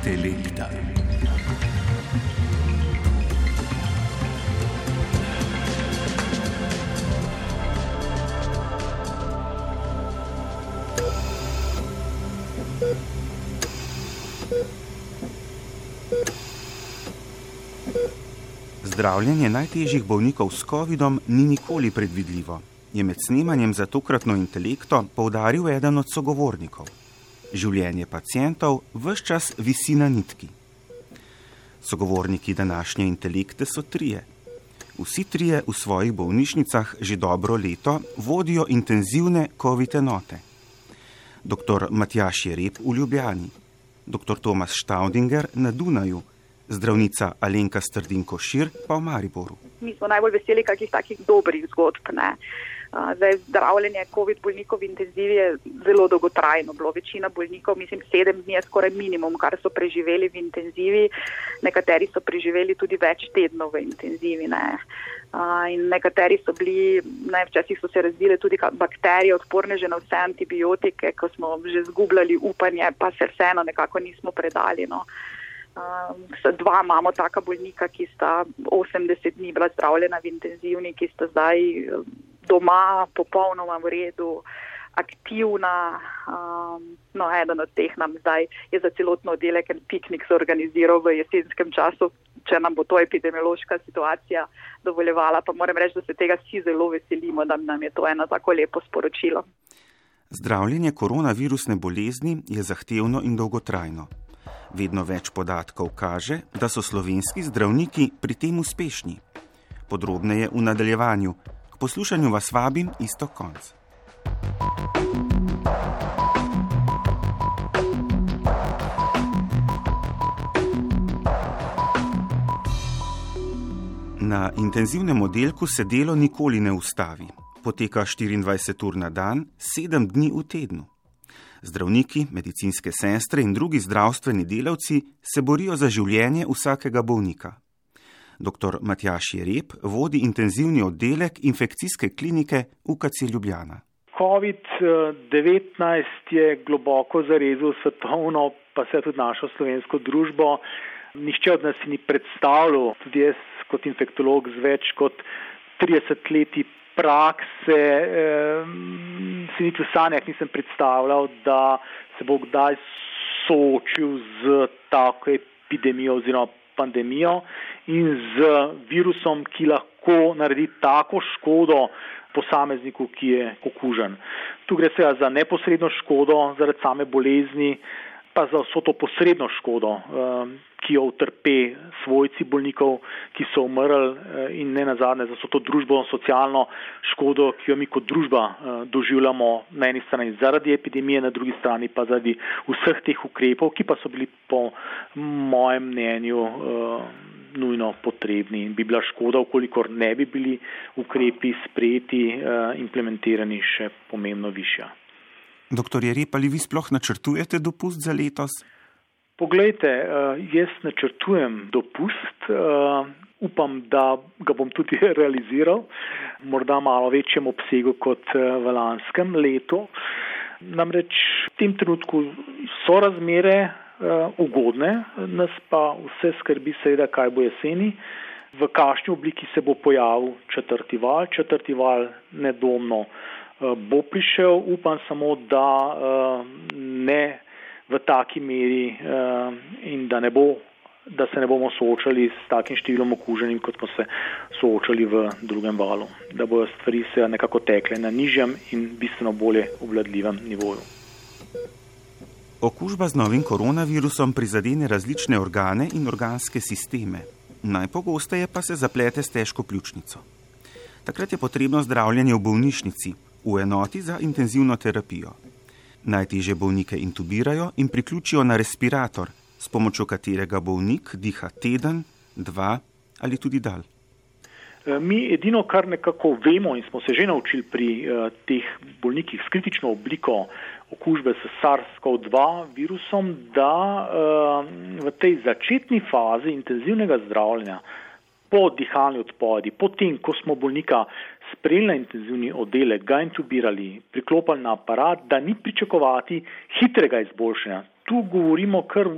Intelekta. Zdravljenje najtežjih bolnikov s COVID-om ni nikoli predvidljivo, je med snemanjem za tokratno intelekto poudaril eden od sogovornikov. Življenje pacijentov vse čas visi na nitki. Sogovorniki današnje intelekte so trije. Vsi trije v svojih bolnišnicah že dobro leto vodijo intenzivne COVID enote. Dr. Matjaš Jereb v Ljubljani, dr. Tomas Staudinger na Dunaju, zdravnica Alenka Strdinko Šir pa v Mariboru. Mi smo najbolj veseli kakih takih dobrih zgodb. Ne? Zdaj, zdravljenje COVID bolnikov v intenzivi je zelo dolgotrajno. Bilo večina bolnikov, mislim, sedem dni je skoraj minimum, kar so preživeli v intenzivi. Nekateri so preživeli tudi več tednov v intenzivi. Ne. In nekateri so bili, najvčasih so se razvile tudi bakterije, odporne že na vse antibiotike, ko smo že zgubljali upanje, pa se vseeno nekako nismo predali. No. Uh, dva imamo taka bolnika, ki sta 80 dni bila zdravljena v intenzivni, ki sta zdaj doma, popolnoma v redu, aktivna. Um, no, eden od teh nam zdaj je za celotno oddelek en piknik zorganiziral v jesenskem času, če nam bo to epidemiološka situacija dovoljevala. Pa moram reči, da se tega vsi zelo veselimo, da nam je to eno tako lepo sporočilo. Zdravljenje koronavirusne bolezni je zahtevno in dolgotrajno. Vedno več podatkov kaže, da so slovenski zdravniki pri tem uspešni. Podrobneje v nadaljevanju, poslušanju vas vabim isto konc. Na intenzivnem oddelku se delo nikoli ne ustavi. Poteka 24 ur na dan, 7 dni v tednu. Zdravniki, medicinske sestre in drugi zdravstveni delavci se borijo za življenje vsakega bolnika. Dr. Matjaš Jereb vodi intenzivni oddelek infekcijske klinike UKC Ljubljana. COVID-19 je globoko zarezil svetovno, pa se tudi našo slovensko družbo. Nihče od nas si ni predstavljal, tudi jaz kot infektolog z več kot 30 leti prakse, eh, si niti v sanjah nisem predstavljal, da se bo kdaj soočil z tako epidemijo oziroma pandemijo in z virusom, ki lahko naredi tako škodo posamezniku, ki je okužen. Tu gre seveda za neposredno škodo zaradi same bolezni, pa za vso to posredno škodo, um, ki jo utrpe svojci bolnikov, ki so umrli uh, in ne nazadnje za vso to družbeno socialno škodo, ki jo mi kot družba uh, doživljamo na eni strani zaradi epidemije, na drugi strani pa zaradi vseh teh ukrepov, ki pa so bili po mojem mnenju nujno potrebni in bi bila škoda, ukolikor ne bi bili ukrepi sprejeti, implementirani še pomembno višja. Doktor Jerep, ali vi sploh načrtujete dopust za letos? Poglejte, eh, jaz načrtujem dopust, eh, upam, da ga bom tudi realiziral, morda malo večjem obsegu kot eh, v lanskem letu. Namreč v tem trenutku so razmere ugodne, nas pa vse skrbi seveda, kaj bo jeseni, v kakšni obliki se bo pojavil četrti val, četrti val nedomno bo prišel, upam samo, da uh, ne v taki meri uh, in da, ne bo, da se ne bomo soočali s takim številom okuženim, kot smo se soočali v drugem valu, da bodo stvari se nekako tekle na nižjem in bistveno bolje obvladljivem nivoju. Okužba z novim koronavirusom prizadene različne organe in organske sisteme. Najpogosteje pa se zaplete s težko pljučnico. Takrat je potrebno zdravljenje v bolnišnici, v enoti za intenzivno terapijo. Najtežje bolnike intubirajo in priključijo na respirator, s pomočjo katerega bolnik diha teden, dva ali tudi dal. E, mi edino, kar nekako vemo in smo se že naučili pri uh, teh bolnikih s kritično obliko okužbe s SARS-CoV-2 virusom, da uh, v tej začetni fazi intenzivnega zdravljenja po dihalni odpovedi, potem, ko smo bolnika sprejeli na intenzivni oddelek, ga intubirali, priklopili na aparat, da ni pričakovati hitrega izboljšanja. Tu govorimo kar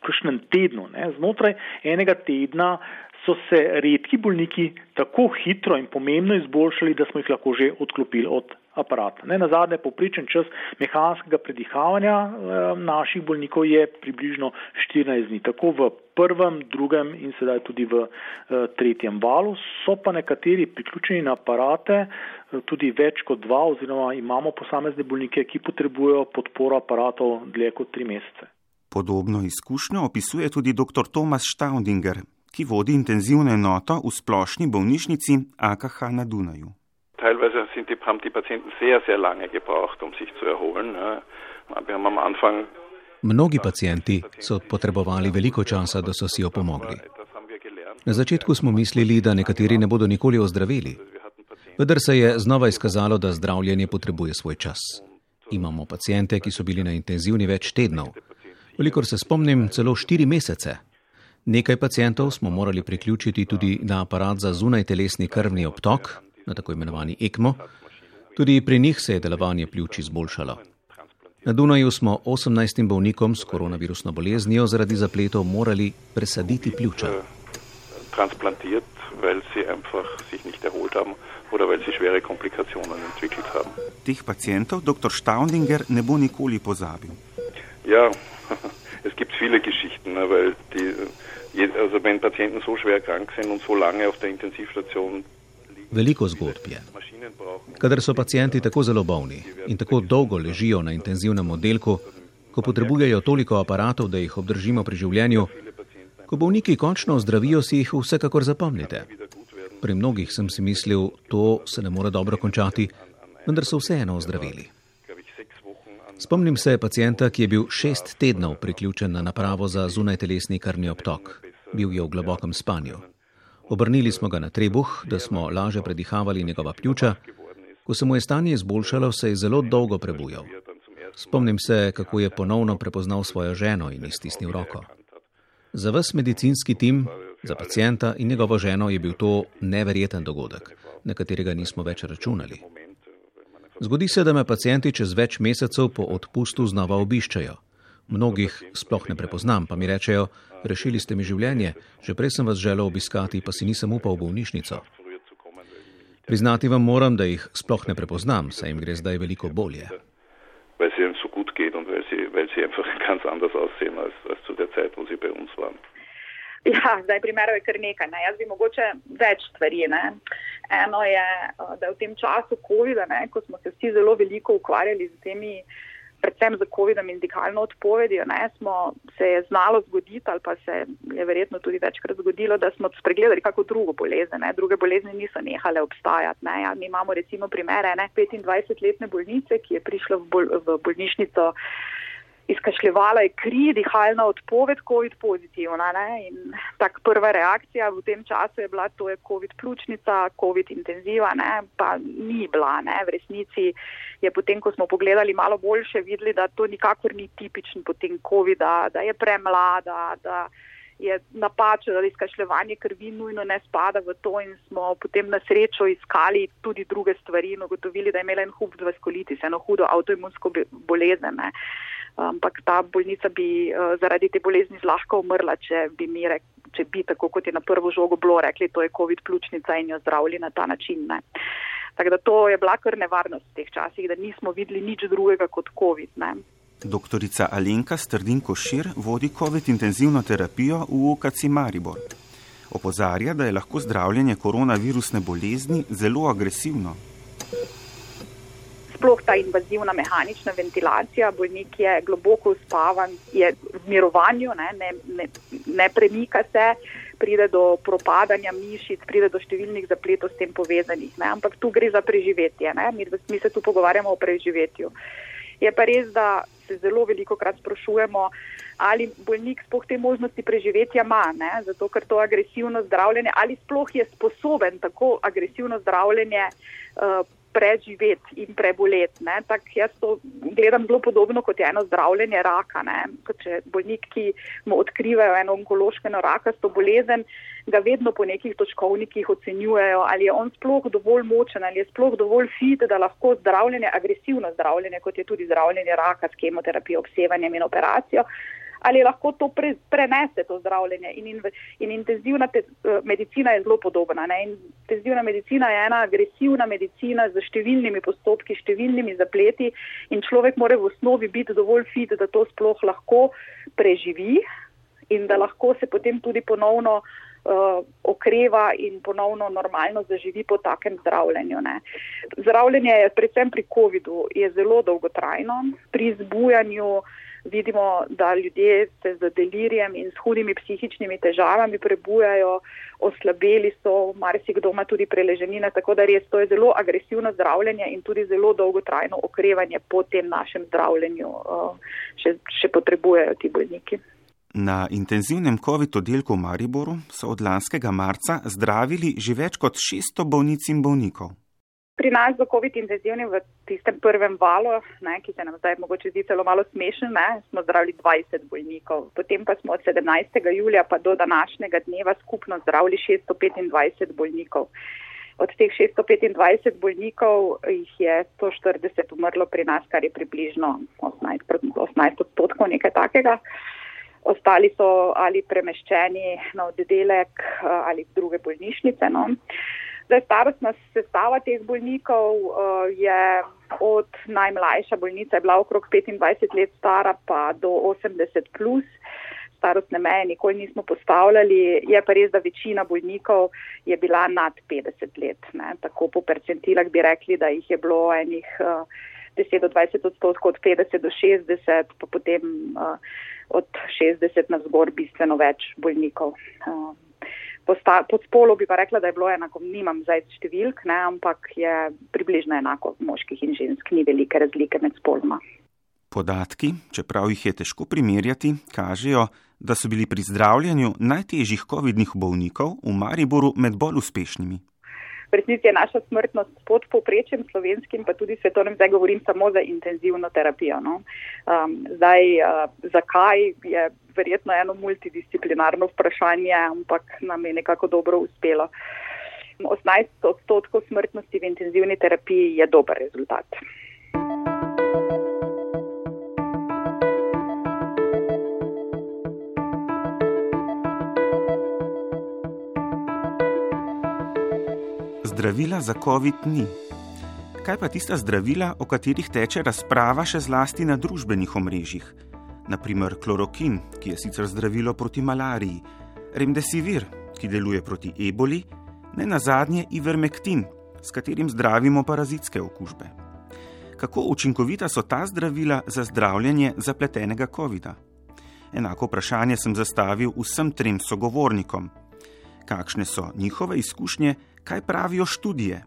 kakšnem tednu. Ne. Znotraj enega tedna so se redki bolniki tako hitro in pomembno izboljšali, da smo jih lahko že odklopili od aparata. Ne, na zadnje, popričen čas mehanskega predihavanja eh, naših bolnikov je približno 14 dni, tako v prvem, drugem in sedaj tudi v eh, tretjem valu. So pa nekateri priključeni na aparate, eh, tudi več kot dva, oziroma imamo posamezne bolnike, ki potrebujejo podporo aparatov dlje kot tri mesece. Podobno izkušnjo opisuje tudi dr. Tomas Staudinger, ki vodi intenzivno enoto v splošni bolnišnici AKH na Dunaju. Teilweise sind die, haben die Patienten sehr, sehr lange gebraucht, um sich zu erholen. Wir haben am Anfang Mnogi pacijenti so potrebovali veliko časa, da so si opomogli. Na začetku smo mislili, da nekateri ne bodo nikoli ozdravili. Vendar se je znova izkazalo, da zdravljenje potrebuje svoj čas. Imamo pacijente, ki so bili na intenzivni več tednov. Kolikor se spomnim, celo štiri mesece. Nekaj pacijentov smo morali priključiti tudi na aparat za zunaj telesni krvni obtok, na tako imenovani ECMO. Tudi pri njih se je delovanje pljuč izboljšalo. Na Dunaju smo 18 bolnikom s koronavirusno boleznijo zaradi zapletov morali presaditi pljuča. Transplantiert, weil sie einfach sich nicht erholt haben oder weil sie schwere Komplikationen entwickelt haben. Teh pacijentov dr. Staudinger ne bo nikoli pozabil. Ja, es gibt viele Geschichten, weil die, also wenn Patienten so schwer krank sind und so lange auf der Intensivstation Veliko zgodb je. Kadar so pacijenti tako zelo bolni in tako dolgo ležijo na intenzivnem oddelku, ko potrebujejo toliko aparatov, da jih obdržimo pri življenju, ko bolniki končno ozdravijo, si jih vsekakor zapomnite. Pri mnogih sem si mislil, to se ne more dobro končati, vendar so vseeno ozdravili. Spomnim se pacijenta, ki je bil šest tednov priključen na napravo za zunajtelesni krvni obtok. Bil je v globokem spanju. Obrnili smo ga na trebuh, da smo laže predihavali njegova pljuča. Ko se mu je stanje izboljšalo, se je zelo dolgo prebujal. Spomnim se, kako je ponovno prepoznal svojo ženo in iztisnil roko. Za vas medicinski tim, za pacijenta in njegovo ženo je bil to neverjeten dogodek, na katerega nismo več računali. Zgodi se, da me pacijenti čez več mesecev po odpustu znova obiščajo. Mnogih sploh ne prepoznam, pa mi rečejo, rešili ste mi življenje, že prej sem vas želel obiskati, pa si nisem upal v bolnišnico. Priznati vam moram, da jih sploh ne prepoznam, saj jim gre zdaj veliko bolje. Ja, zdaj primerov je kar nekaj. Ne. Jaz bi mogoče več stvari. Ne. Eno je, da v tem času COVID-a, ko smo se vsi zelo veliko ukvarjali z temi predvsem z COVID-om in dikalno odpovedijo, ne, smo se je znalo zgoditi ali pa se je verjetno tudi večkrat zgodilo, da smo spregledali kako drugo bolezen. Ne. Druge bolezni niso nehale obstajati. Ne. Ja, mi imamo recimo primere 25-letne bolnice, ki je prišla v, bol v bolnišnico izkašljevala je kri, dihalna odpoved, COVID pozitivna. Ne? In tak prva reakcija v tem času je bila, to je COVID pljučnica, COVID intenziva, ne? pa ni bila. Ne? V resnici je potem, ko smo pogledali malo boljše, videli, da to nikakor ni tipičen potem COVID, -a, da je premlada, da je napačno, da izkašljevanje krvi nujno ne spada v to in smo potem na srečo iskali tudi druge stvari in ugotovili, da je imela en hub dvaskolitis, eno hudo avtoimunsko bolezen. Ne? Ampak ta bolnica bi uh, zaradi te bolezni zlahka umrla, če bi mi rekli. Če bi, tako kot je na prvo žogo bilo, rekli, to je COVID pljučnica in jo zdravili na ta način. Ne. Tako da to je bila kar nevarnost v teh časih, da nismo videli nič drugega kot COVID. Ne. Doktorica Alenka Strdinko Šir vodi COVID intenzivno terapijo v UKC Maribor. Opozarja, da je lahko zdravljenje koronavirusne bolezni zelo agresivno sploh ta invazivna mehanična ventilacija, bolnik je globoko uspavan, je v mirovanju, ne, ne, ne, ne premika se, pride do propadanja mišic, pride do številnih zapletov s tem povezanih. Ne, ampak tu gre za preživetje, mi, mi se tu pogovarjamo o preživetju. Je pa res, da se zelo veliko krat sprašujemo, ali bolnik sploh te možnosti preživetja ima, ne? zato ker to agresivno zdravljenje, ali sploh je sposoben tako agresivno zdravljenje uh, preživeti in preboleti. Tak jaz to gledam zelo podobno kot eno zdravljenje raka. Če bolnik, ki mu odkrivajo eno onkološko rakasto bolezen, ga vedno po nekih točkovnikih ocenjujejo, ali je on sploh dovolj močen, ali je sploh dovolj fit, da lahko zdravljenje, agresivno zdravljenje, kot je tudi zdravljenje raka s kemoterapijo, obsevanjem in operacijo, ali lahko to pre, prenese to zdravljenje. In, in, in intenzivna te, uh, medicina je zelo podobna. Ne? Intenzivna medicina je ena agresivna medicina z številnimi postopki, številnimi zapleti in človek mora v osnovi biti dovolj fit, da to sploh lahko preživi in da lahko se potem tudi ponovno uh, okreva in ponovno normalno zaživi po takem zdravljenju. Ne. Zdravljenje je predvsem pri COVID-u zelo dolgotrajno, pri zbujanju vidimo, da ljudje se z delirijem in s hudimi psihičnimi težavami prebujajo, oslabeli so, marsikdo ima tudi preleženine, tako da res to je zelo agresivno zdravljenje in tudi zelo dolgotrajno okrevanje po tem našem zdravljenju uh, še, še potrebujejo ti bolniki. Na intenzivnem COVID oddelku v Mariboru so od lanskega marca zdravili že več kot 600 bolnic in bolnikov. Pri nas v COVID intenzivnem v tistem prvem valu, ne, ki se nam zdaj mogoče zdi celo malo smešen, ne, smo zdravili 20 bolnikov. Potem pa smo od 17. julija pa do današnjega dneva skupno zdravili 625 bolnikov. Od teh 625 bolnikov jih je 140 umrlo pri nas, kar je približno 18 odstotkov, nekaj takega ostali so ali premeščeni na oddelek eh, ali druge bolnišnice. No. Zdaj, starostna sestava teh bolnikov uh, je od najmlajša bolnica, je bila okrog 25 let stara, pa do 80 plus. Starostne meje nikoli nismo postavljali, je pa res, da večina bolnikov je bila nad 50 let. Ne. Tako po percentilah bi rekli, da jih je bilo enih uh, 10 do 20 odstotkov, od 50 do 60, pa potem uh, od 60 na zgor bistveno več bolnikov. Um, pod spolo bi pa rekla, da je bilo enako, nimam zdaj številk, ne, ampak je približno enako moških in žensk, ni velike razlike med spoloma. Podatki, čeprav jih je težko primerjati, kažejo, da so bili pri zdravljenju najtežjih COVID-nih bolnikov v Mariboru med bolj uspešnimi v resnici je naša smrtnost pod povprečjem slovenskim, pa tudi svetovnim, zdaj govorim samo za intenzivno terapijo. No. Um, zdaj, uh, zakaj je verjetno eno multidisciplinarno vprašanje, ampak nam je nekako dobro uspelo. 18 odstotkov smrtnosti v intenzivni terapiji je dober rezultat. Zdravila za COVID ni. Kaj pa tista zdravila, o katerih teče razprava še zlasti na družbenih omrežjih? Naprimer klorokin, ki je sicer zdravilo proti malariji, remdesivir, ki deluje proti eboli, ne na zadnje ivermektin, s katerim zdravimo parazitske okužbe. Kako učinkovita so ta zdravila za zdravljenje zapletenega COVID-a? Enako vprašanje sem zastavil vsem trem sogovornikom. Kakšne so njihove izkušnje kaj pravijo študije.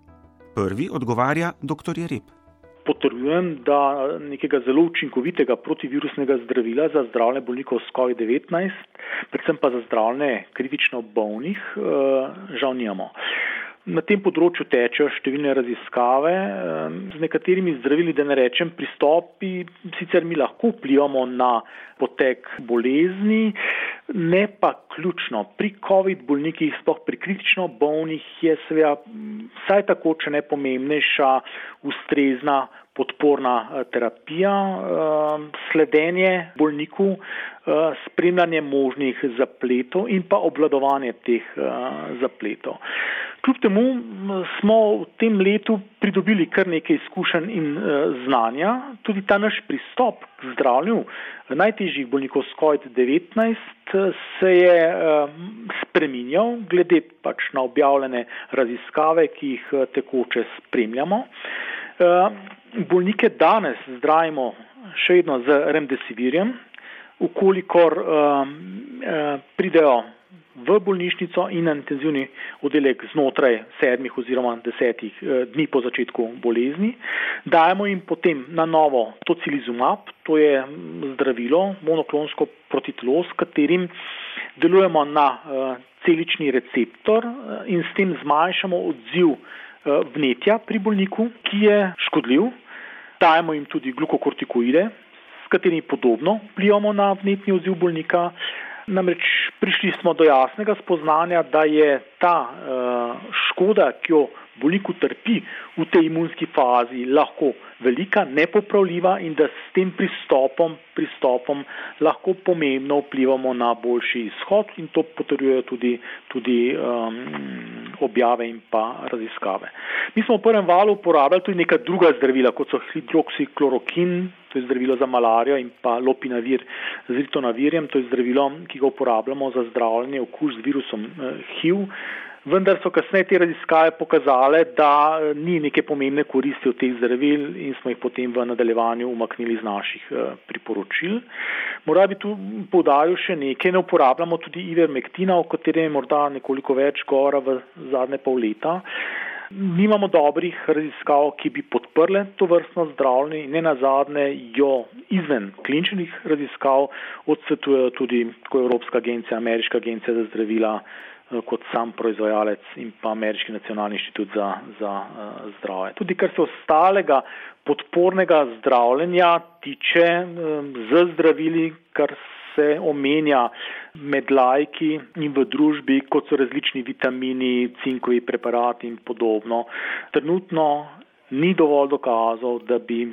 Prvi odgovarja dr. Rep. Potrjujem, da nekega zelo učinkovitega protivirusnega zdravila za zdravljenje bolnikov s COVID-19, predvsem pa za zdravljenje kritično bolnih, eh, žal nimamo. Na tem področju tečejo številne raziskave z nekaterimi zdravili, da ne rečem pristopi, sicer mi lahko vplivamo na potek bolezni, ne pa ključno. Pri COVID bolnikih, sploh pri kritično bolnih, je seveda vsaj tako, če ne pomembnejša, ustrezna podporna eh, terapija, sledenje bolniku, eh, spremljanje možnih zapletov in pa obvladovanje teh eh, zapletov. Kljub temu smo v tem letu pridobili kar nekaj izkušenj in znanja. Tudi ta naš pristop k zdravljenju najtežjih bolnikov s COVID-19 eh, se je spreminjal glede pač na objavljene raziskave, ki jih tekoče spremljamo. Bolnike danes zdravimo še vedno z remdesivirjem, ukolikor uh, uh, pridejo v bolnišnico in na intenzivni oddelek znotraj sedmih oziroma desetih eh, dni po začetku bolezni. Dajemo jim potem na novo tocilizumab, to je zdravilo, monoklonsko protitelo, s katerim delujemo na eh, celični receptor eh, in s tem zmanjšamo odziv vnetja pri bolniku, ki je škodljiv. Dajemo jim tudi glukokortikoide, s katerimi podobno vplivamo na vnetni odziv bolnika. Namreč prišli smo do jasnega spoznanja, da je ta uh, škoda, ki jo bolnik utrpi v tej imunski fazi, lahko velika, nepopravljiva in da s tem pristopom, pristopom lahko pomembno vplivamo na boljši izhod in to potrjujejo tudi, tudi um, objave in pa raziskave. Mi smo v prvem valu uporabljali tudi neka druga zdravila, kot so hidroksiklorokin, to je zdravilo za malarijo in pa lopinavir z ritonavirjem, to je zdravilo, ki ga uporabljamo za zdravljenje okuž z virusom eh, HIV vendar so kasneje te raziskave pokazale, da eh, ni neke pomembne koristi od teh zdravil in smo jih potem v nadaljevanju umaknili z naših eh, priporočil. Morda bi tu povdaril še nekaj, ne uporabljamo tudi ivermektina, o katerem je morda nekoliko več govora v zadnje pol leta. Nimamo dobrih raziskav, ki bi podprle to vrstno zdravljenje in ne nazadnje jo izven kliničnih raziskav odsvetujejo tudi Evropska agencija, Ameriška agencija za zdravila, kot sam proizvajalec in pa Ameriški nacionalni inštitut za, za uh, zdravje. Tudi kar se ostalega podpornega zdravljenja tiče um, z zdravili, kar se omenja med lajki in v družbi, kot so različni vitamini, cinkovi preparati in podobno. Trenutno ni dovolj dokazov, da bi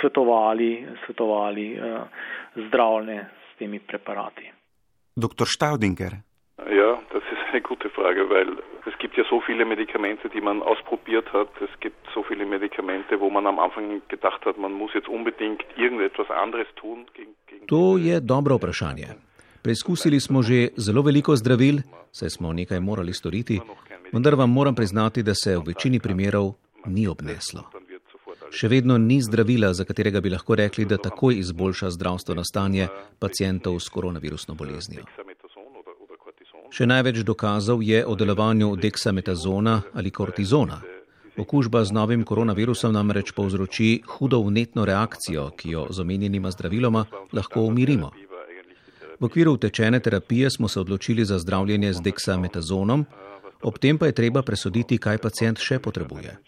svetovali, svetovali zdravljenje s temi preparati. Dr. Staudinger. Ja, das ist eine gute Frage, weil es gibt ja so viele Medikamente, die man ausprobiert hat. Es gibt so viele Medikamente, wo man am Anfang gedacht hat, man muss jetzt unbedingt irgendetwas anderes tun. Gegen, gegen to je dobro vprašanje. Preizkusili smo že zelo veliko zdravil, saj smo nekaj morali storiti, vendar vam moram priznati, da se v večini primerov ni obneslo. Še vedno ni zdravila, za katerega bi lahko rekli, da takoj izboljša zdravstveno stanje pacijentov s koronavirusno boleznijo. Še največ dokazov je o delovanju deksametazona ali kortizona. Okužba z novim koronavirusom namreč povzroči hudo vnetno reakcijo, ki jo z omenjenima zdraviloma lahko umirimo. V okviru utečene terapije smo se odločili za zdravljenje z deksametazonom, ob tem pa je treba presoditi, kaj pacijent še potrebuje.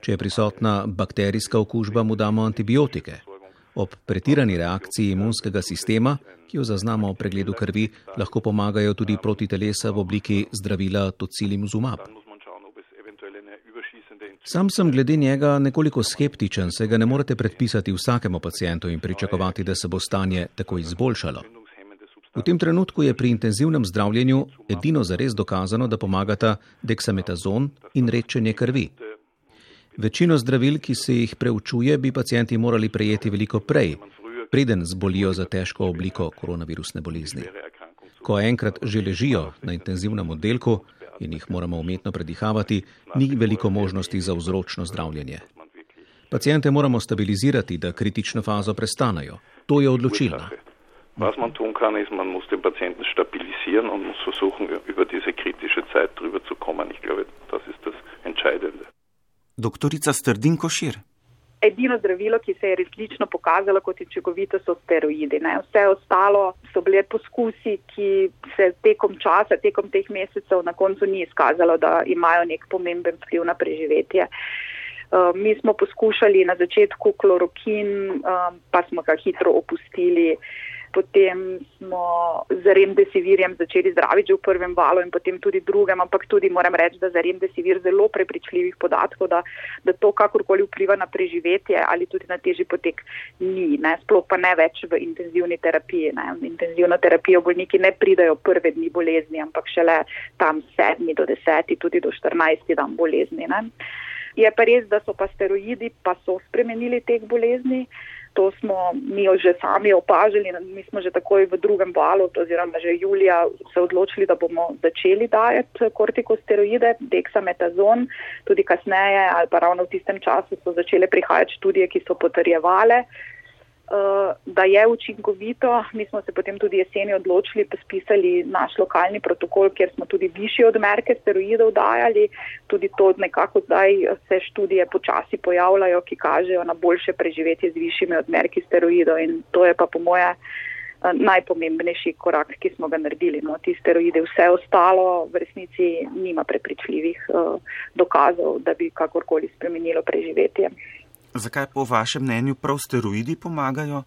Če je prisotna bakterijska okužba, mu damo antibiotike. Ob pretirani reakciji imunskega sistema, ki jo zaznamo v pregledu krvi, lahko pomagajo tudi proti telesa v obliki zdravila tocilimzumab. Sam sem glede njega nekoliko skeptičen, se ga ne morete predpisati vsakemu pacijentu in pričakovati, da se bo stanje tako izboljšalo. V tem trenutku je pri intenzivnem zdravljenju edino zares dokazano, da pomagata deksametazon in rečenje krvi. Večino zdravil, ki se jih preučuje, bi pacijenti morali prejeti veliko prej, preden zbolijo za težko obliko koronavirusne bolezni. Ko enkrat že ležijo na intenzivnem oddelku in jih moramo umetno predihavati, ni veliko možnosti za vzročno zdravljenje. Pacijente moramo stabilizirati, da kritično fazo prestanejo. To je odločilno. Was man tun kann, ist, man muss den Patienten stabilisieren und muss versuchen, über diese kritische Zeit drüber zu kommen. Ich glaube, das ist das Entscheidende. Doktorica Strdin Košir. Edino zdravilo, ki se je resnično pokazalo kot učinkovito, so steroidi. Ne. Vse ostalo so bile poskusi, ki se tekom časa, tekom teh mesecev na koncu ni izkazalo, da imajo nek pomemben vpliv na preživetje. Uh, mi smo poskušali na začetku klorokin, uh, pa smo ga hitro opustili. Potem smo z remdesivirjem začeli zdraviti že v prvem valu in potem tudi drugem, ampak tudi moram reči, da za remdesivir zelo prepričljivih podatkov, da, da to kakorkoli vpliva na preživetje ali tudi na težji potek ni, ne, sploh pa ne več v intenzivni terapiji. Ne. V intenzivno terapijo bolniki ne pridajo prve dni bolezni, ampak šele tam sedmi do deseti, tudi do štirinajsti dan bolezni. Ne. Je pa res, da so pa steroidi pa so spremenili teh bolezni. To smo mi že sami opažali, mi smo že takoj v drugem valu, oziroma že julija, se odločili, da bomo začeli dajati kortikosteroide, deksametazon. Tudi kasneje ali pa ravno v tistem času so začele prihajati študije, ki so potrjevale, Eh, da je učinkovito. Mi smo se potem tudi jeseni odločili, pa spisali naš lokalni protokol, kjer smo tudi višje odmerke steroidov dajali. Tudi to nekako zdaj se študije počasi pojavljajo, ki kažejo na boljše preživetje z višjimi odmerki steroidov in to je pa po moje eh, najpomembnejši korak, ki smo ga naredili. No, ti steroide, vse ostalo v resnici nima prepričljivih uh, dokazov, da bi kakorkoli spremenilo preživetje. Zakaj po vašem mnenju prav steroidi pomagajo?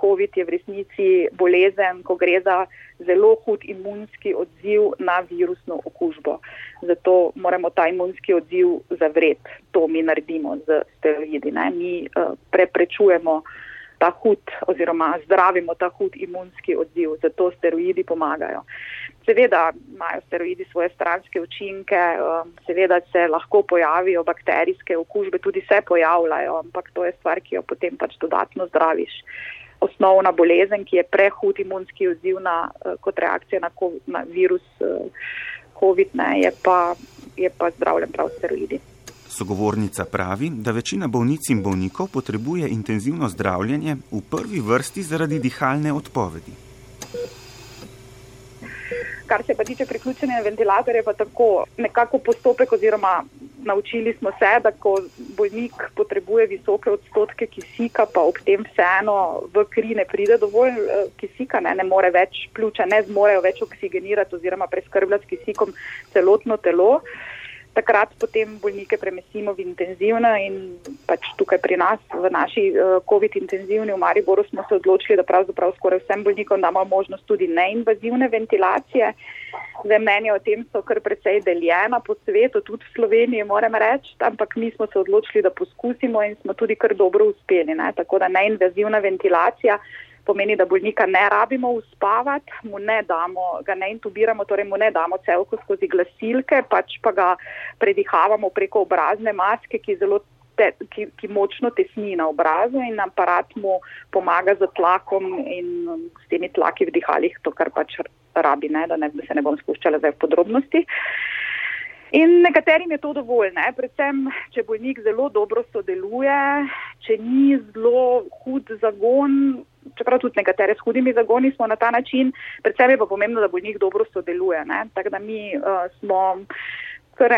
COVID je v resnici bolezen, ko gre za zelo hud imunski odziv na virusno okužbo. Zato moramo ta imunski odziv zavreti. To mi naredimo z steroidi. Ne? Mi uh, preprečujemo ta hud oziroma zdravimo ta hud imunski odziv, zato steroidi pomagajo. Seveda imajo steroidi svoje stranske učinke, um, seveda se lahko pojavijo bakterijske okužbe, tudi se pojavljajo, ampak to je stvar, ki jo potem pač dodatno zdraviš. Osnovna bolezen, ki je prehud imunski odziv na, uh, kot reakcija na, na virus uh, COVID, ne, je, pa, je pa zdravljen prav steroidi. Sogovornica pravi, da večina bolnic in bolnikov potrebuje intenzivno zdravljenje v prvi vrsti zaradi dihalne odpovedi. Kar se pa tiče priključenja ventilatorja, pa tako nekako postopek oziroma naučili smo se, da ko bolnik potrebuje visoke odstotke kisika, pa ob tem vseeno v kri ne pride dovolj eh, kisika, ne, ne more več pljuča, ne zmorejo več oksigenirati oziroma preskrbljati s kisikom celotno telo takrat potem bolnike premestimo v intenzivno in pač tukaj pri nas v naši uh, COVID intenzivni v Mariboru smo se odločili, da pravzaprav skoraj vsem bolnikom damo možnost tudi neinvazivne ventilacije. Zdaj mnenje o tem so kar precej deljena po svetu, tudi v Sloveniji moram reči, ampak mi smo se odločili, da poskusimo in smo tudi kar dobro uspeli. Ne? Tako da neinvazivna ventilacija pomeni, da bolnika ne rabimo uspavati, mu ne damo, ga ne intubiramo, torej mu ne damo celko skozi glasilke, pač pa ga predihavamo preko obrazne maske, ki, te, ki, ki močno tesni na obrazu in aparat mu pomaga z tlakom in s temi tlaki v dihalih, to kar pač rabi, ne, da, ne, da se ne bom spuščala zdaj v podrobnosti. In nekaterim je to dovolj, ne? predvsem, če bolnik zelo dobro sodeluje, če ni zelo hud zagon, čeprav tudi nekatere s hudimi zagoni smo na ta način, predvsem je pa pomembno, da bolnik dobro sodeluje. Ne? Tako da mi uh, smo kar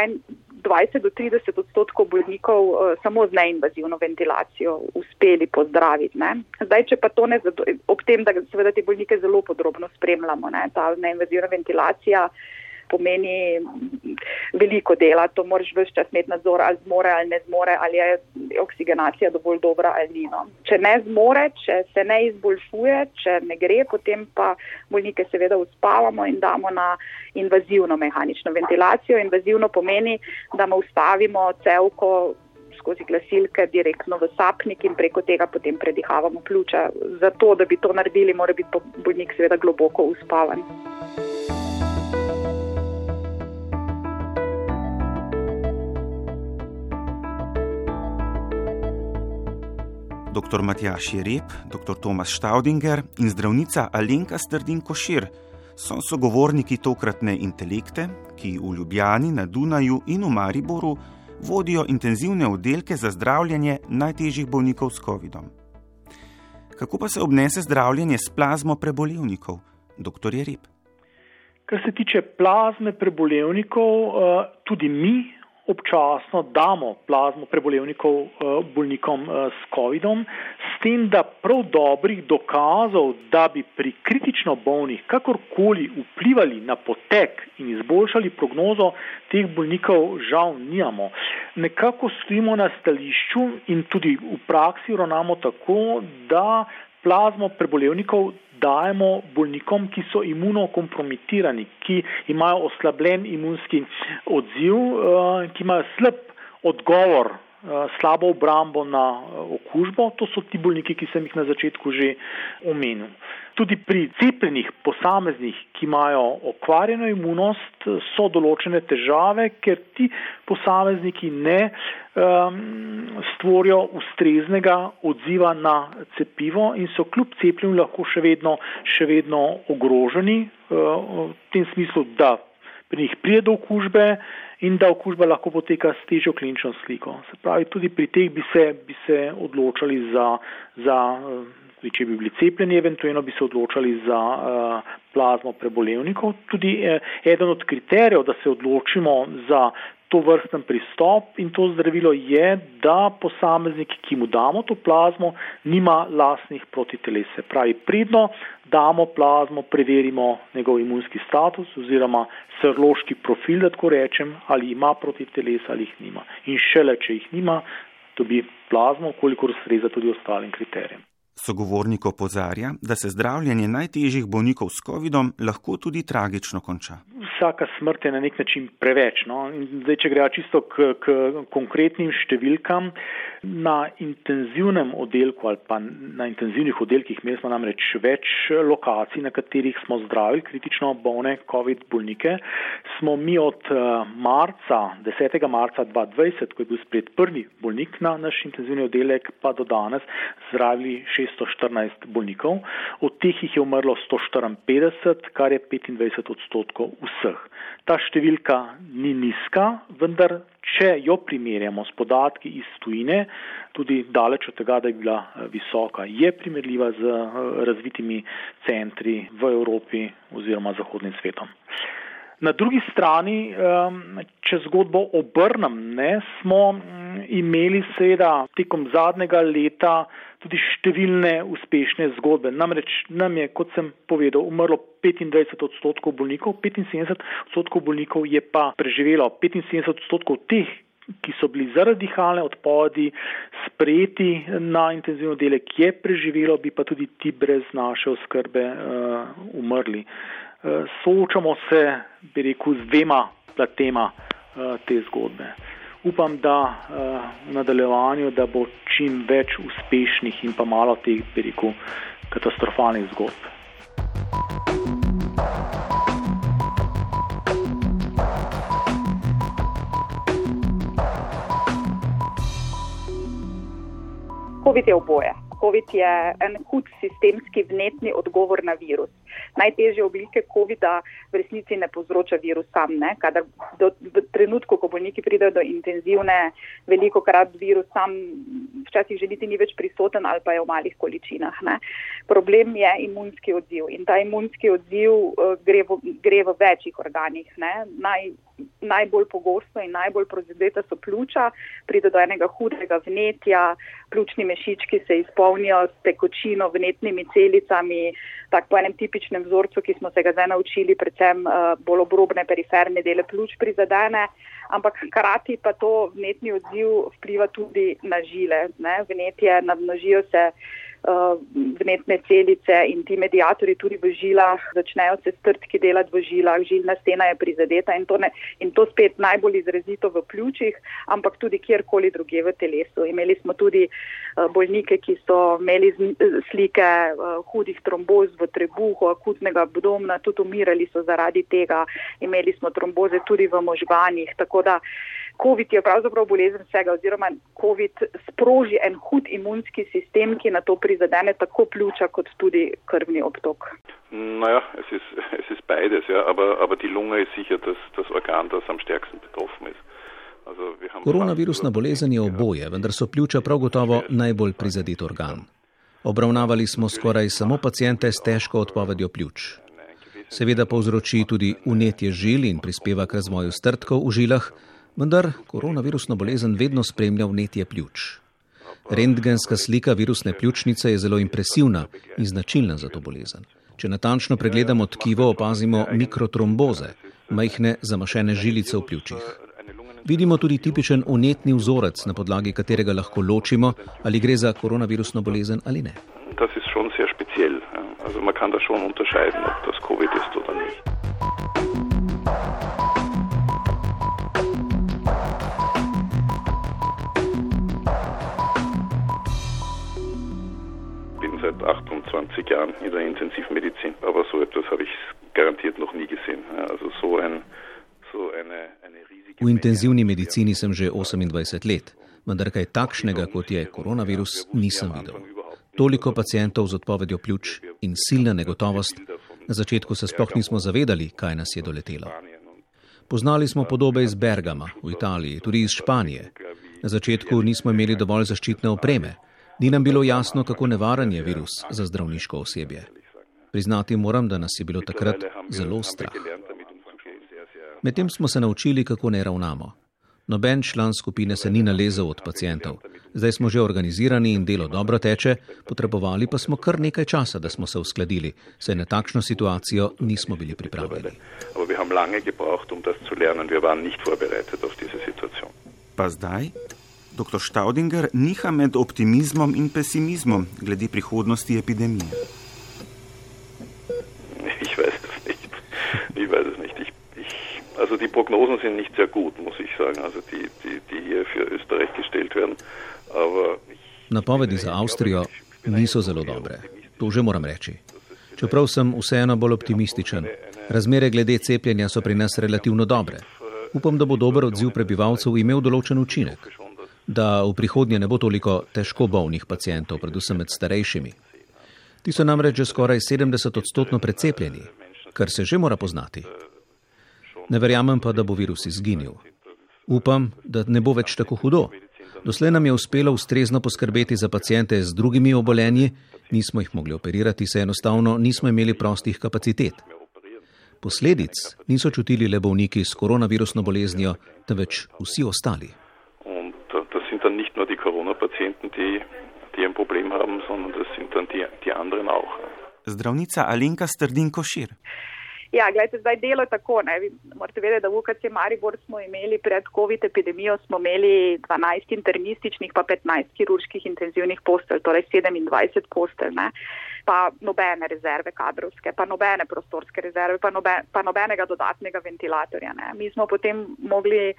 20 do 30 odstotkov bolnikov uh, samo z neinvazivno ventilacijo uspeli pozdraviti. Ne? Zdaj, če pa to ne, ob tem, da seveda te bolnike zelo podrobno spremljamo, ne? ta neinvazivna ventilacija pomeni veliko dela, to moraš vse čas imeti nadzor, ali zmore ali ne zmore, ali je oksigenacija dovolj dobra ali ni. No. Če ne zmore, če se ne izboljšuje, če ne gre, potem pa bolnike seveda uspavamo in damo na invazivno mehanično ventilacijo. Invazivno pomeni, da mu ustavimo celko skozi glasilke direktno v sapnik in preko tega potem predihavamo pljuča. Zato, da bi to naredili, mora biti bolnik seveda globoko uspavan. Dr. Matjaš Jereb, dr. Tomas Staudinger in zdravnica Alenka Strdin Košir so sogovorniki tokratne intelekte, ki v Ljubljani, na Dunaju in v Mariboru vodijo intenzivne oddelke za zdravljenje najtežjih bolnikov s COVID-om. Kako pa se obnese zdravljenje s plazmo prebolevnikov, dr. Jereb? Kar se tiče plazme prebolevnikov, eh, tudi mi občasno damo plazmo prebolevnikov eh, bolnikom eh, s COVID-om, s tem, da prav dobrih dokazov, da bi pri kritično bolnih kakorkoli vplivali na potek in izboljšali prognozo teh bolnikov, žal nijamo. Nekako stojimo na stališču in tudi v praksi ravnamo tako, da plazmo prebolevnikov dajemo bolnikom, ki so imunokompromitirani, ki imajo oslabljen imunski odziv, eh, ki imajo slab odgovor, slabo obrambo na eh, okužbo. To so ti bolniki, ki sem jih na začetku že omenil. Tudi pri cepljenih posameznih, ki imajo okvarjeno imunost, so določene težave, ker ti posamezniki ne um, stvorijo ustreznega odziva na cepivo in so kljub cepljenju lahko še vedno, še vedno ogroženi uh, v tem smislu, da pri njih prije do okužbe in da okužba lahko poteka s težjo klinično sliko. Se pravi, tudi pri teh bi se, bi se odločali za, za uh, če bi bili cepljeni, eventualno bi se odločali za uh, plazmo prebolevnikov. Tudi eh, eden od kriterijev, da se odločimo za to vrsten pristop in to zdravilo je, da posameznik, ki mu damo to plazmo, nima lasnih protitelese. Pravi, pridno damo plazmo, preverimo njegov imunski status oziroma serološki profil, da tako rečem, ali ima protitelese ali jih nima. In šele, če jih nima, dobi plazmo, kolikor ustreza tudi ostalim kriterijem. Sogovornik opozarja, da se zdravljenje najtežjih bolnikov s COVID-om lahko tudi tragično konča vsaka smrt je na nek način preveč. No? Zdaj, če gre čisto k, k konkretnim številkam, na intenzivnem oddelku ali pa na intenzivnih oddelkih, imeli smo namreč več lokacij, na katerih smo zdravili kritično bolne COVID bolnike, smo mi od eh, marca, 10. marca 2020, ko je bil spred prvi bolnik na naš intenzivni oddelek, pa do danes zdravili 614 bolnikov. Od teh jih je umrlo 154, kar je 25 odstotkov vseh. Ta številka ni nizka, vendar če jo primerjamo s podatki iz tujine, tudi daleč od tega, da je bila eh, visoka, je primerljiva z eh, razvitimi centri v Evropi oziroma zahodnim svetom. Na drugi strani, če zgodbo obrnem, ne, smo imeli seveda tekom zadnjega leta tudi številne uspešne zgodbe. Namreč nam je, kot sem povedal, umrlo 25 odstotkov bolnikov, 75 odstotkov bolnikov je pa preživelo, 75 odstotkov teh, ki so bili zaradi dihalne odpovedi sprejeti na intenzivno delek, je preživelo, bi pa tudi ti brez naše oskrbe uh, umrli. Uh, soočamo se, bi rekel, z dvema platema uh, te zgodbe upam, da uh, v nadaljevanju da bo čim več uspešnih in pa malo teh, bi rekel, katastrofalnih zgodb. COVID je oboje. COVID je en hud sistemski vnetni odgovor na virus najtežje oblike COVID-a v resnici ne povzroča virus sam. Ne? Kadar do, v trenutku, ko bolniki pridejo do intenzivne, veliko krat virus sam včasih že niti ni več prisoten ali pa je v malih količinah. Ne? Problem je imunski odziv in ta imunski odziv uh, gre, v, gre v večjih organih. Naj, najbolj pogosto in najbolj prizadeta so pljuča, pride do enega hudega vnetja, pljučni mešički se izpolnijo s tekočino, vnetnimi celicami, tako po enem tipičnem vzorcu, ki smo se ga zdaj naučili, predvsem uh, bolj obrobne periferne dele pljuč prizadene, ampak hkrati pa to vnetni odziv vpliva tudi na žile. Ne? Vnetje namnožijo se vnetne celice in ti medijatori tudi v žilah začnejo se strtki delati v žilah, žilna stena je prizadeta in to, ne, in to spet najbolj izrazito v pljučih, ampak tudi kjerkoli druge v telesu. Imeli smo tudi uh, bolnike, ki so imeli slike uh, hudih tromboz v trebuhu, akutnega abdomna, tudi umirali so zaradi tega. Imeli smo tromboze tudi v možganjih. Tako da COVID je pravzaprav bolezen vsega, oziroma COVID sproži en hud imunski sistem, ki na to prizadene tako pljuča kot tudi krvni obtok. Naja, es ist, es ist beides, ja, aber, aber die Lunge ist sicher das, das Organ, das am stärksten betroffen ist. Koronavirusna bolezen je oboje, vendar so pljuča prav gotovo najbolj prizadet organ. Obravnavali smo skoraj samo pacijente s težko odpovedjo pljuč. Seveda povzroči tudi unetje žil in prispeva k razvoju strtkov v žilah, vendar koronavirusno bolezen vedno spremlja vnetje pljuč. Rentgenska slika virusne pljučnice je zelo impresivna in značilna za to bolezen. Če natančno pregledamo tkivo, opazimo mikrotromboze, majhne zamašene žilice v pljučih. Vidimo tudi tipičen unetni vzorec, na podlagi katerega lahko ločimo, ali gre za koronavirusno bolezen ali ne. To je zelo specialen. Also man kann da schon unterscheiden, ob das COVID ist oder nicht. 28 Jahren in der Intensivmedizin, aber so etwas habe ich garantiert noch nie gesehen. Also so ein, so eine, eine riesige. V intenzivni medicini sem že 28 let, vendar kaj takšnega, kot je koronavirus, nisem videl. Toliko pacijentov z odpovedjo pljuč in silna negotovost, na začetku se sploh nismo zavedali, kaj nas je doletelo. Poznali smo podobe iz Bergama, v Italiji, tudi iz Španije. Na začetku nismo imeli dovolj zaščitne opreme, Ni nam bilo jasno, kako nevaren je virus za zdravniško osebje. Priznati moram, da nas je bilo takrat zelo strah. Medtem smo se naučili, kako ne ravnamo. Noben član skupine se ni nalezel od pacijentov. Zdaj smo že organizirani in delo dobro teče, potrebovali pa smo kar nekaj časa, da smo se uskladili, saj na takšno situacijo nismo bili pripravljeni. Pa zdaj? Dr. Staudinger niha med optimizmom in pesimizmom glede prihodnosti epidemije. Ich weiß es nicht. Ich weiß es nicht. Ich, ich, also die Prognosen sind nicht sehr gut, muss ich sagen, also die, die, die hier für Österreich gestellt werden. Aber ich, Napovedi za Avstrijo niso zelo dobre. To že moram reči. Čeprav sem vseeno bolj optimističen, razmere glede cepljenja so pri nas relativno dobre. Upam, da bo dober odziv prebivalcev imel določen učinek, da v prihodnje ne bo toliko težko bolnih pacijentov, predvsem med starejšimi. Ti so namreč že skoraj 70 odstotno precepljeni, kar se že mora poznati. Ne verjamem pa, da bo virus izginil. Upam, da ne bo več tako hudo. Doslej nam je uspelo ustrezno poskrbeti za pacijente z drugimi obolenji, nismo jih mogli operirati, saj enostavno nismo imeli prostih kapacitet. Posledic niso čutili le bolniki s koronavirusno boleznijo, temveč vsi ostali. Zdravnica Alenka Strdin-Košir. Ja, gledajte, zdaj delo je tako. Ne. Morate vedeti, da v UKC Maribor smo imeli pred COVID epidemijo smo imeli 12 internističnih pa 15 kirurških intenzivnih postelj, torej 27 postelj, ne. pa nobene rezerve kadrovske, pa nobene prostorske rezerve, pa, nobe, pa nobenega dodatnega ventilatorja. Ne. Mi smo potem mogli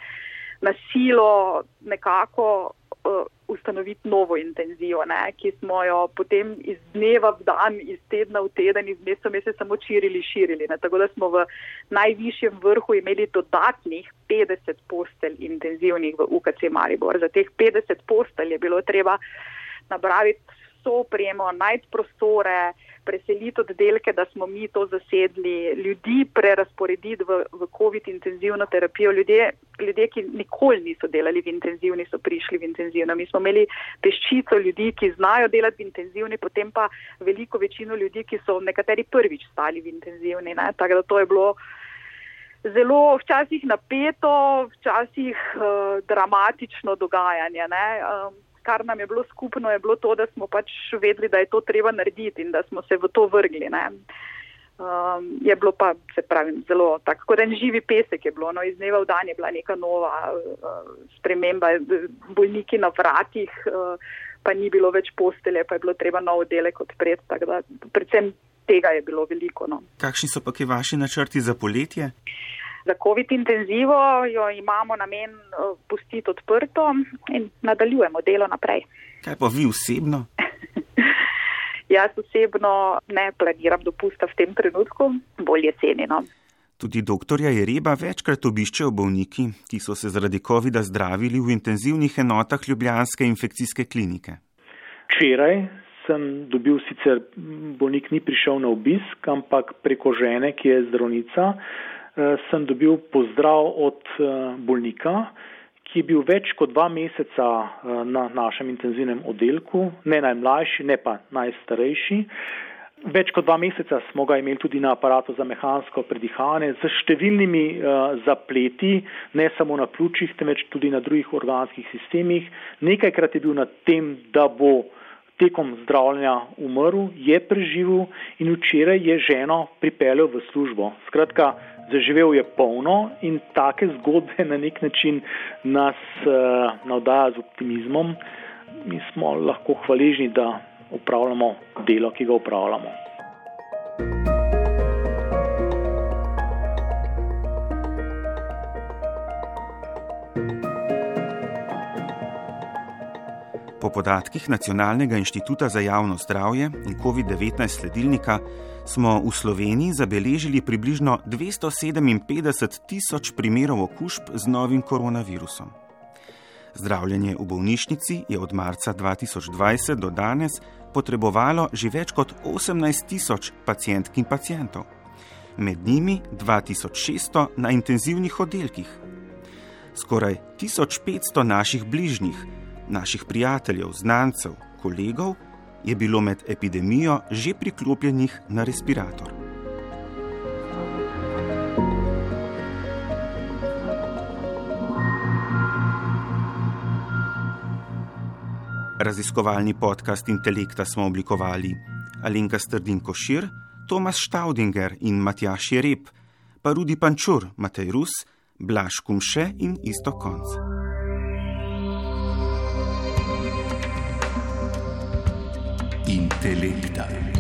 na silo nekako uh, ustanoviti novo intenzijo, ne, ki smo jo potem iz dneva v dan, iz tedna v teden, iz meseca v mesec samo širili, širili. Ne. Tako da smo v najvišjem vrhu imeli dodatnih 50 postelj intenzivnih v UKC Maribor. Za teh 50 postelj je bilo treba nabraviti vso opremo, najti prostore, preseliti oddelke, da smo mi to zasedli, ljudi prerasporediti v, v COVID intenzivno terapijo. Ljudje, ljudje, ki nikoli niso delali v intenzivni, so prišli v intenzivno. Mi smo imeli peščico ljudi, ki znajo delati v intenzivni, potem pa veliko večino ljudi, ki so nekateri prvič stali v intenzivni. Ne? Tako da to je bilo. Zelo včasih napeto, včasih uh, dramatično dogajanje. Um, kar nam je bilo skupno, je bilo to, da smo pač vedeli, da je to treba narediti in da smo se v to vrgli. Um, je bilo pa, se pravi, zelo tako, kot en živi pesek je bilo. No, iz dneva v dan je bila neka nova uh, sprememba, bolniki na vratih, uh, pa ni bilo več postelje, pa je bilo treba nov oddelek odpreti. Predvsem tega je bilo veliko. No. Kakšni so pa ki vaši načrti za poletje? Za COVID intenzivo jo imamo namen eh, pustiti odprto in nadaljujemo delo naprej. Kaj pa vi osebno? Jaz osebno ne planiram dopusta v tem trenutku, bolje cenjeno. Tudi doktorja Jereba večkrat obiščejo bolniki, ki so se zaradi COVID-a zdravili v intenzivnih enotah Ljubljanske infekcijske klinike. Včeraj sem dobil sicer, bolnik ni prišel na obisk, ampak preko žene, ki je zdravnica, sem dobil pozdrav od eh, bolnika, ki je bil več kot dva meseca eh, na našem intenzivnem oddelku, ne najmlajši, ne pa najstarejši. Več kot dva meseca smo ga imeli tudi na aparatu za mehansko predihanje z številnimi uh, zapleti, ne samo na pljučih, temveč tudi na drugih organskih sistemih. Nekajkrat je bil na tem, da bo tekom zdravljenja umrl, je preživel in včeraj je ženo pripeljal v službo. Skratka, zaživel je polno in take zgodbe na nek način nas uh, navdaja z optimizmom. Mi smo lahko hvaležni, da upravljamo delo, ki ga upravljamo. Podatkih Nacionalnega inštituta za javno zdravje in COVID-19 sledilnika smo v Sloveniji zabeležili približno 257 tisoč primerov okužb z novim koronavirusom. Zdravljenje v bolnišnici je od marca 2020 do danes potrebovalo že več kot 18 tisoč pacijentk in pacijentov, med njimi 2600 na intenzivnih oddelkih. Skoraj 1500 naših bližnjih naših prijateljev, znancev, kolegov je bilo med epidemijo že priklopljenih na respirator. Raziskovalni podcast Intelekta smo oblikovali Alenka Strdin Košir, Tomas Staudinger in Matjaš Jereb, pa Rudi Pančur, Matej Rus, Blaž Kumše in Isto Konc. Intelekta.